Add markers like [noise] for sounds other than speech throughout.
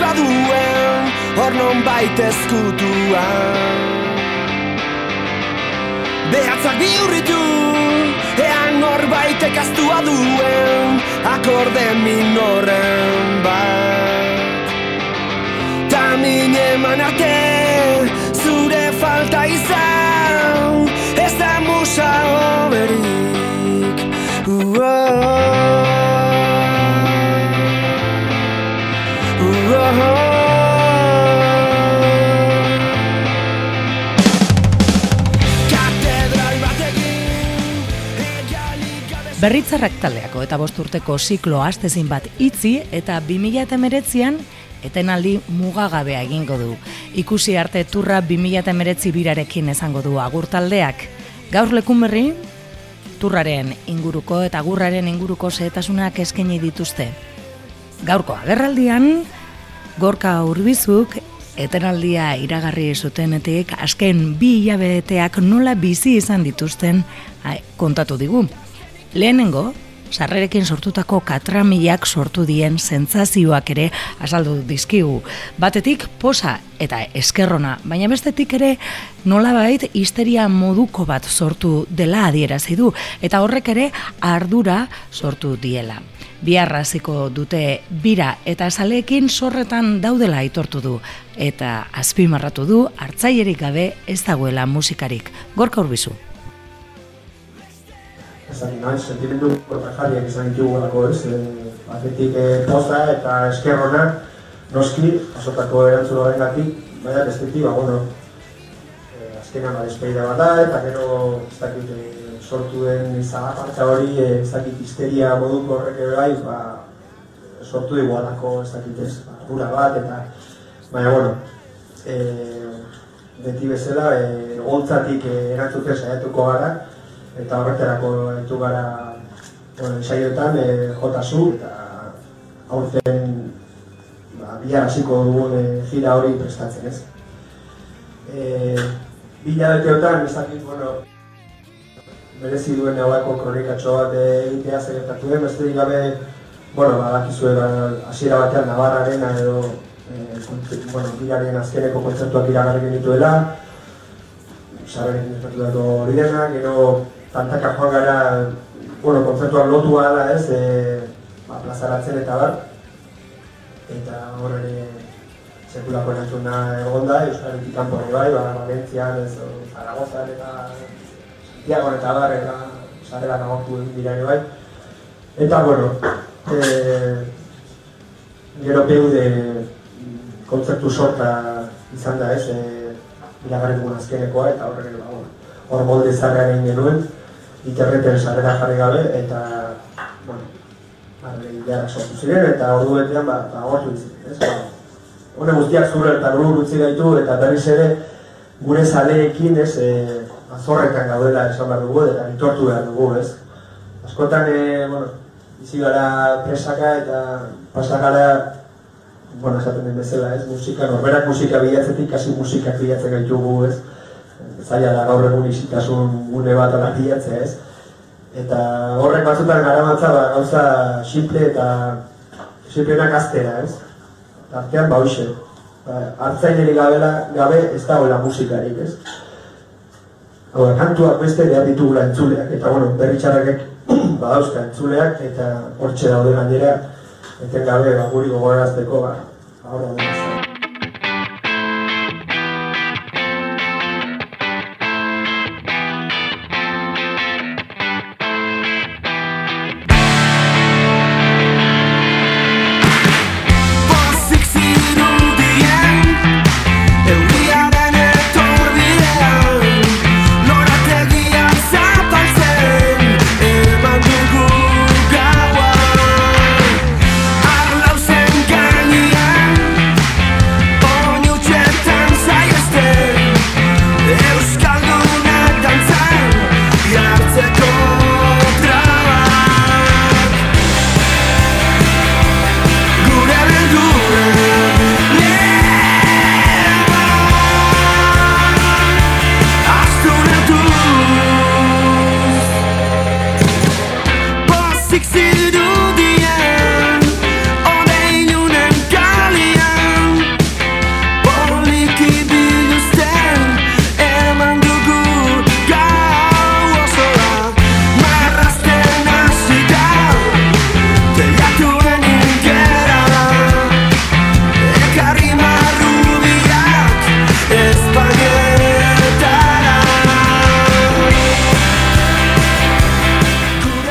baduen hor non baita ezkutua Behatzak bihurritu ean hor baita kastua duen akorde minoren bat. Ta mine eman arte zure falta izan ez da musa oberik Berritzarrak taldeako eta bosturteko ziklo astezin bat itzi eta 2008an etenaldi mugagabea egingo du. Ikusi arte turra 2008 birarekin esango du agur taldeak. Gaur lekun berri, turraren inguruko eta gurraren inguruko zehetasunak eskaini dituzte. Gaurko agerraldian, gorka urbizuk etenaldia iragarri zutenetik azken bi hilabeteak nola bizi izan dituzten kontatu digu. Lehenengo, sarrerekin sortutako katramilak sortu dien sentsazioak ere azaldu dizkigu. Batetik posa eta eskerrona, baina bestetik ere nolabait histeria moduko bat sortu dela adierazi du eta horrek ere ardura sortu diela. Biarraziko dute bira eta zaleekin sorretan daudela aitortu du eta azpimarratu du hartzaierik gabe ez dagoela musikarik. Gorka urbizu ezagin nahi, sentimendu protajariak izan ditugu lako ez, e, batetik e, poza eta eskerrona noski, asotako erantzun horren gati, baina bestetik, ba, bueno, e, azkenan ba, despeida bat da, eta gero, ez dakit, e, sortu den zagapartza hori, e, ez dakit, histeria moduko horrek ere bai, ba, sortu dugu alako, ez dakit ez, ba, bat, eta, baina, bueno, e, beti bezala, e, goltzatik e, erantzuten saiatuko gara, eta horretarako ditu gara bueno, saioetan e, jota zu eta aurten ba, bihar hasiko dugun e, gira hori prestatzen ez. E, Bila beteotan, ez dakit, bueno, merezi duen eolako kronikatxo bat egitea zegetatu den, beste gabe, bueno, badakizue ba, hasiera batean Navarraren edo e, bueno, bilaren azkeneko kontzertuak iragarri genituela, Sararen ezbertu dago hori dena, gero tantaka joan gara, bueno, konzertuak lotu gala ez, e, ba, plazaratzen eta bar, eta hor ere sekulako erantzuna egon da, Euskal kanpo ere bai, ba, Valentzian, ez, Zaragozan eta Santiago eta bar, eta sarrera nagortu egin dira bai. Eta, bueno, e, gero peude kontzertu sorta izan da ez, e, iragarri azkenekoa, eta horre, ba, hor molde zarra egin genuen, interneten sarrera jarri gabe, eta, bueno, arre ideara sortu ziren, eta ordu betean, ba, ba, gortu ez? Ba, Hone guztiak zurre eta lur utzi gaitu, eta berriz ere, gure zaleekin, ez, e, azorretan gaudela esan behar dugu, eta bitortu behar dugu, ez? Askotan, e, bueno, izi gara presaka eta pasakara, bueno, esaten den bezala, ez? Musika, norberak musika bilatzetik, kasi musikak bilatzen gaitugu, ez? Zaila da gaur egun isitasun gune bat ala ez? Eta horrek batzutan gara matza ba, gauza simple eta simpleenak aztera, ez? Artean ba hoxe, ba, hartzaineri gabela, gabe ez da hola musikarik, ez? Hau kantuak beste behar ditugula entzuleak, eta bueno, berri txarrakek [clears throat] badauzka entzuleak, eta hortxe daude gainera, eten gabe, ba, guri gogorazteko, ba, ahora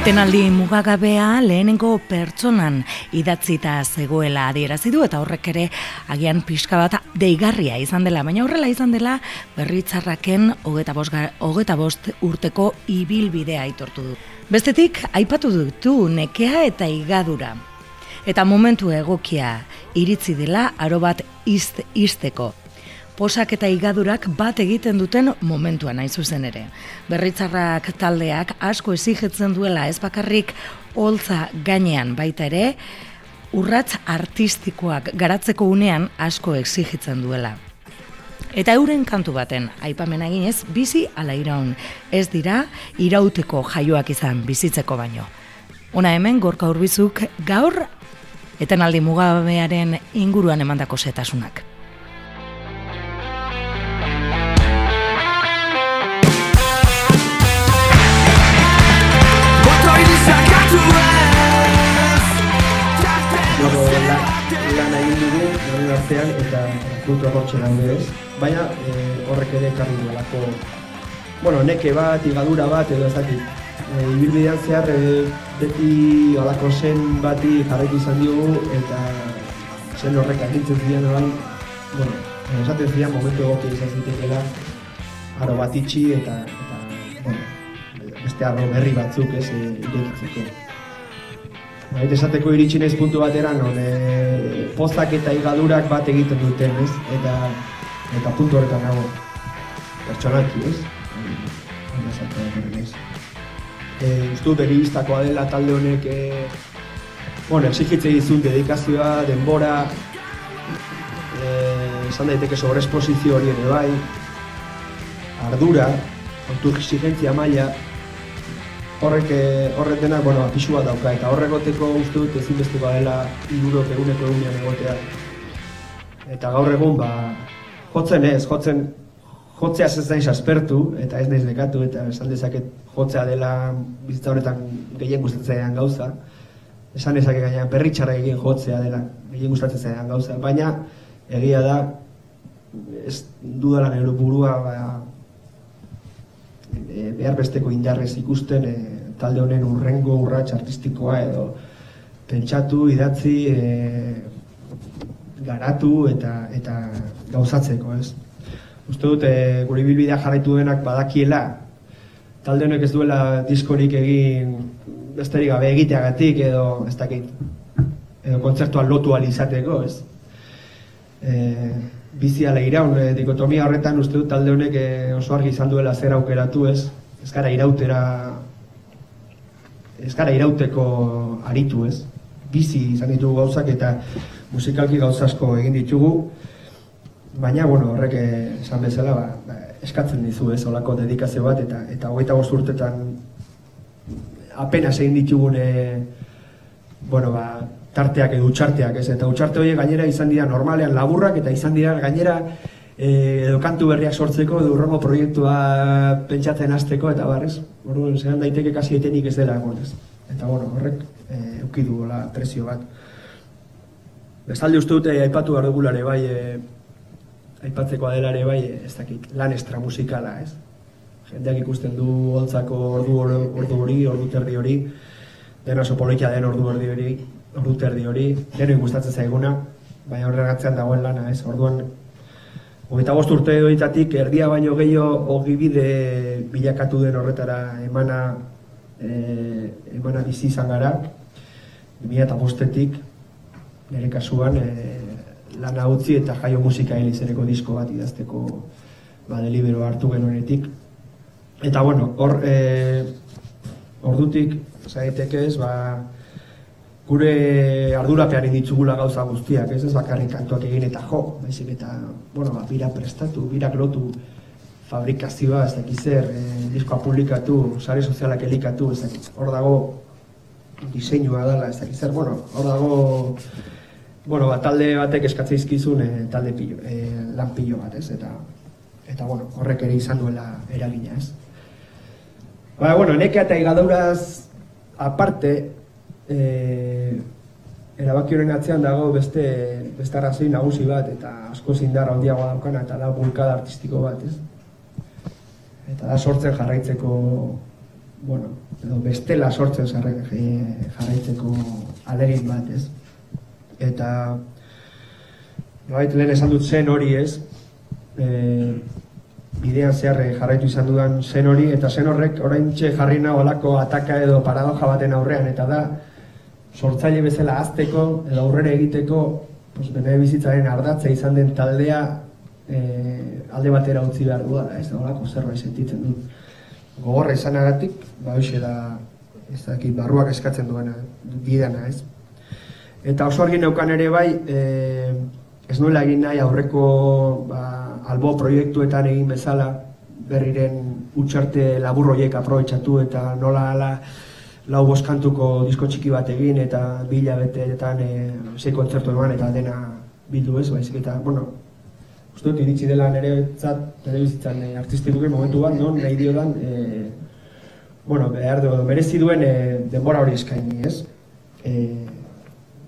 Etenaldi mugagabea lehenengo pertsonan idatzita zegoela adierazi du eta horrek ere agian pixka bat deigarria izan dela, baina horrela izan dela berritzarraken hogeta bost, hogeta bost urteko ibilbidea aitortu du. Bestetik, aipatu dutu nekea eta igadura. Eta momentu egokia iritzi dela aro bat izt, izteko posak eta igadurak bat egiten duten momentuan nahi zuzen ere. Berritzarrak taldeak asko ezigetzen duela ez bakarrik holtza gainean baita ere, urratz artistikoak garatzeko unean asko exigitzen duela. Eta euren kantu baten, aipamen eginez, bizi ala iraun. Ez dira, irauteko jaioak izan bizitzeko baino. Ona hemen, gorka urbizuk, gaur, etenaldi mugabearen inguruan emandako setasunak. Eta frutu hortxe daude ez. Baina e, horrek ere ekarri duelako, bueno, neke bat, igadura bat edo ez dakit. E, ibilbidean zehar e, beti olako zen bati jarraitu izan diogu eta zen horrek agintzen ziren orain, bueno, esaten ziren momentu egoki izan zitekela aro bat itxi eta, eta bueno, beste arro berri batzuk ez, e, irekitzeko. Baita esateko iritsi naiz puntu batera non e, pozak eta igadurak bat egiten duten, ez? Eta eta puntu horretan nago. Pertsonalki, ez? Naiz. Eh, ustu beribiztakoa dela talde honek eh bueno, exigitze dizun dedikazioa, denbora, eh, esan daiteke sobresposizio hori ere bai, ardura, autoexigentzia maila, horrek eh, horrek bueno, apixu bat dauka, eta horrek goteko uste dut ezinbesteko dela irurok eguneko egunean egotea. Eta gaur egun, ba, jotzen ez, jotzen, jotzea ez naiz aspertu, eta ez naiz nekatu, eta esan dezaket jotzea dela bizitza horretan gehien gustatzen gauza. Esan dezaket gainean perritxarra egin jotzea dela gehien gustatzen gauza, baina egia da, ez dudalan burua, ba, e, behar besteko indarrez ikusten e, talde honen urrengo urrats artistikoa edo pentsatu, idatzi, e, garatu eta eta gauzatzeko, ez? Uste dut, e, gure bilbidea jarraitu denak badakiela, talde honek ez duela diskorik egin besterik gabe egiteagatik edo ez dakit edo kontzertuan lotu izateko, ez? E, bizi iraun, e, dikotomia horretan uste dut talde honek e, oso argi izan duela zer aukeratu ez, ez gara irautera, ez gara irauteko aritu ez, bizi izan ditugu gauzak eta musikalki gauzasko egin ditugu, baina bueno, horrek eh, esan bezala ba, ba, eskatzen dizu ez, olako dedikazio bat eta eta hogeita bost urtetan apenas egin ditugune bueno, ba, tarteak edo utxarteak, ez? Eta utxarte horiek gainera izan dira normalean laburrak eta izan dira gainera eh, edo kantu berriak sortzeko edo urrongo proiektua pentsatzen hasteko eta bar, ez? Orduan, zean daiteke kasi etenik ez dela egon, ez? Eta bueno, horrek e, ukidu la presio bat. Bestalde uste dute aipatu behar dugulare bai, e, aipatzeko adelare bai, ez dakit, lan estra musikala, ez? Jendeak ikusten du holtzako ordu, ordu hori, ordu terdi hori, dena oso den ordu hori, ordu terdi hori, deno gustatzen zaiguna, baina horregatzean dagoen lana, ez, orduan, hogeita bost urte doitatik, erdia baino gehiago ogibide bilakatu den horretara emana, e, emana bizi izan gara, bimila eta bostetik, nire kasuan, e, lana utzi eta jaio musika helizereko disko bat idazteko ba, delibero hartu genuenetik. Eta bueno, hor, e, ordutik, zaiteke ez, ba, gure ardurapean ditugula gauza guztiak, ez? Ez bakarrik kantuak egin eta jo, baizik eta, bueno, ba, bira prestatu, bira lotu, fabrikazioa, ez dakiz zer, e, diskoa publikatu, sare sozialak elikatu, ez dakiz, hor dago diseinua dela, ez dakiz zer, bueno, hor dago, bueno, ba, talde batek eskatzea izkizun, e, talde pillo, e, lan pillo bat, ez, eta, eta, bueno, horrek ere izan duela eragina, ez. Ba, bueno, neke eta igadauraz aparte, e, erabaki horren atzean dago beste beste arrazoi nagusi bat eta asko zindar handiagoa daukana eta da bulkada artistiko bat, ez? Eta da sortzen jarraitzeko bueno, edo bestela sortzen jarraitzeko alegin bat, ez? Eta, nolait lehen esan dut zen hori, ez? E, bidean zeharre jarraitu izan dudan zen hori, eta zen horrek orain txe jarri olako ataka edo paradoja baten aurrean, eta da, sortzaile bezala azteko edo aurrera egiteko pues, bere bizitzaren ardatza izan den taldea e, alde batera utzi behar du ez da olako zerbait sentitzen du gogorra izanagatik, ba hoxe da ez dakit, barruak eskatzen duena bidana, ez? Eta oso argi neukan ere bai, e, ez nuela egin nahi aurreko ba, albo proiektuetan egin bezala, berriren utxarte laburroiek aprobetsatu eta nola ala lau boskantuko disko txiki bat egin eta bila beteetan e, zei kontzertu eman eta dena bildu ez, baizik eta, bueno, uste dut iritsi dela nire zat, telebizitzan e, artistikuke momentu bat, non nahi diodan, e, bueno, behar du, merezi duen e, denbora hori eskaini ez, e,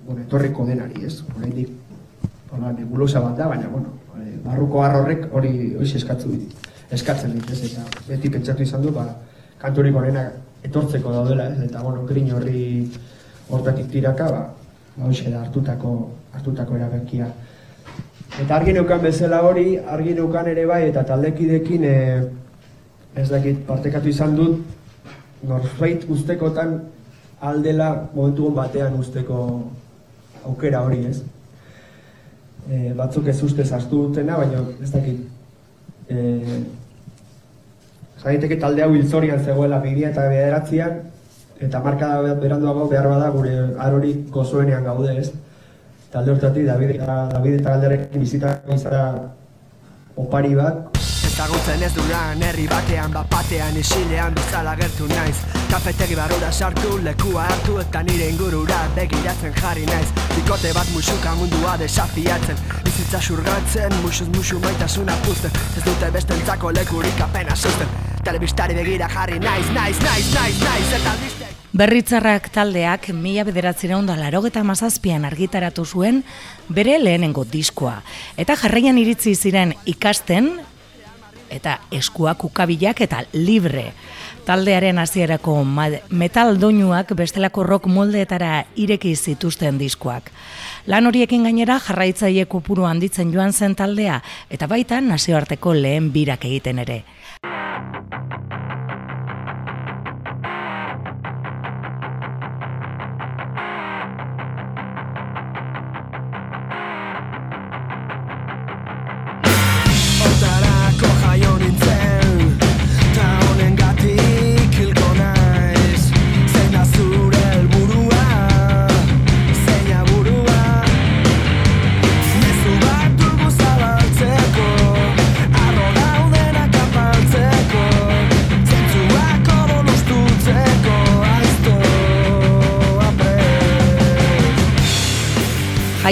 bueno, etorriko denari ez, horrein dik, hola, nebulosa bat da, baina, bueno, barruko harrorrek hori hori eskatzu eskatzen dit ez, eta beti pentsatu izan du, ba, kanturik horrena etortzeko daudela, ez? Eta bueno, grin horri hortatik tiraka, ba, ba da hartutako hartutako erabekia. Eta argi neukan bezala hori, argi neukan ere bai eta taldekidekin e, ez dakit partekatu izan dut norbait ustekotan aldela momentu batean usteko aukera hori, ez? E, batzuk ez ustez hartu dutena, baina ez dakit e, Zaiteke talde hau hilzorian zegoela bidea eta bederatzean, eta marka beranduago behar bada gure arori gozoenean gaude ez. Talde hortatik, David David eta Galderekin bizita izara opari bat, Ezagutzen ez duran herri batean bapatean isilean bezala gertu naiz. Kafetegi barura sartu lekua hartu eta nire ingurura begiratzen jarri naiz. Bikote bat musuka mundua desafiatzen Bizitza surgatzen, musuz musu maitasuna puzten. Ez dute bestentzako lekurik apena susten Telebistari begira jarri naiz, naiz, naiz, naiz, naiz, eta Berritzarrak taldeak mila bederatzera da larogeta mazazpian argitaratu zuen bere lehenengo diskoa. Eta jarraian iritzi ziren ikasten eta eskuak ukabilak eta libre. Taldearen hasierako metal doinuak bestelako rock moldeetara ireki zituzten diskoak. Lan horiekin gainera jarraitzaile kopuru handitzen joan zen taldea eta baita nazioarteko lehen birak egiten ere.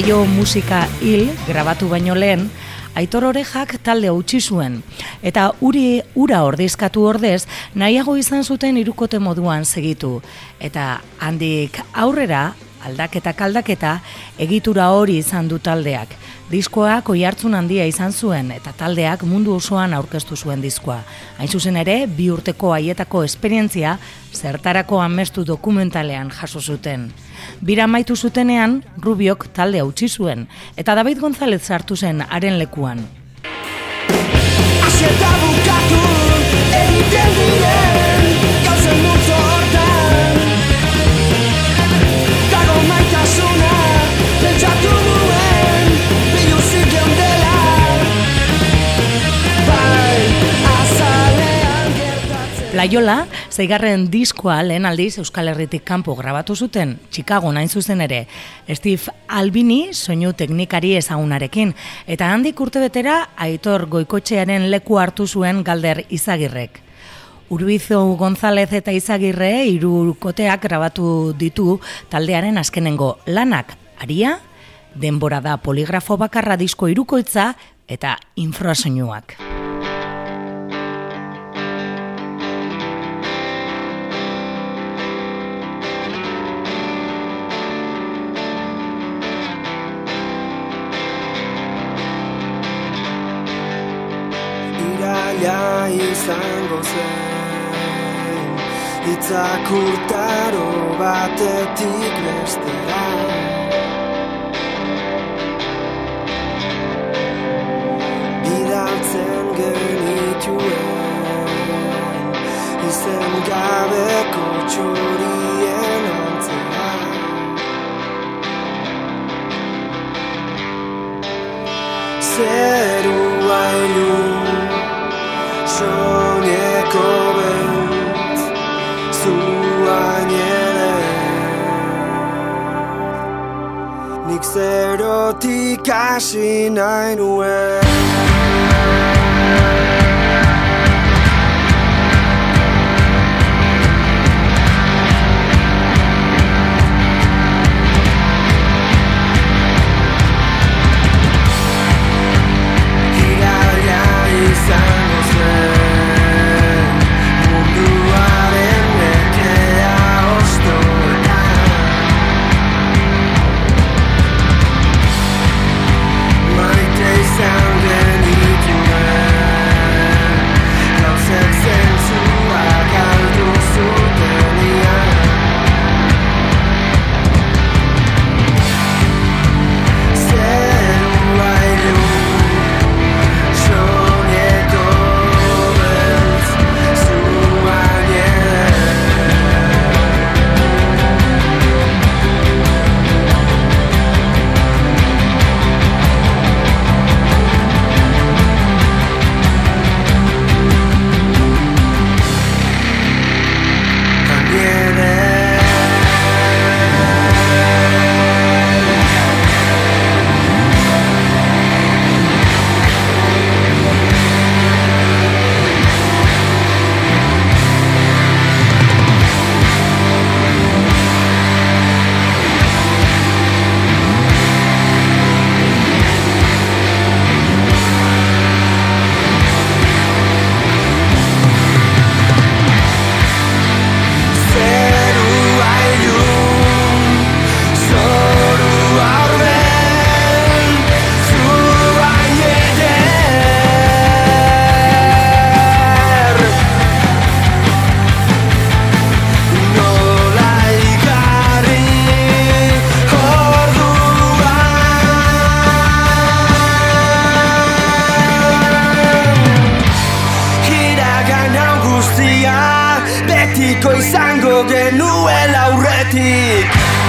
Jaio musika hil grabatu baino lehen, Aitor Orejak talde utzi zuen eta uri ura ordezkatu ordez nahiago izan zuten irukote moduan segitu eta handik aurrera aldaketa kaldaketa egitura hori izan du taldeak. Diskoak oihartzun handia izan zuen eta taldeak mundu osoan aurkeztu zuen diskoa. Hain zuzen ere, bi urteko haietako esperientzia zertarako amestu dokumentalean jaso zuten. Bira maitu zutenean, Rubiok talde utzi zuen eta David González sartu zen haren lekuan. Asieta bukatu, egiten diren, Laiola, zeigarren diskoa lehen aldiz Euskal Herritik kanpo grabatu zuten, Chicago nain zuzen ere, Steve Albini soinu teknikari ezagunarekin, eta handik urte betera Aitor Goikotxearen leku hartu zuen galder izagirrek. Urbizo González eta Izagirre irukoteak grabatu ditu taldearen azkenengo lanak, aria, denbora da poligrafo bakarra disko irukoitza eta infrasoinuak. Izango zen. Itzak urtaro batetik bestera. Bidaltzen genituen Izen gabeko txorien antzera Zerua Bent Zuain ere Nik zerotik hasi nahi nuen erabiliko izango genuela aurretik.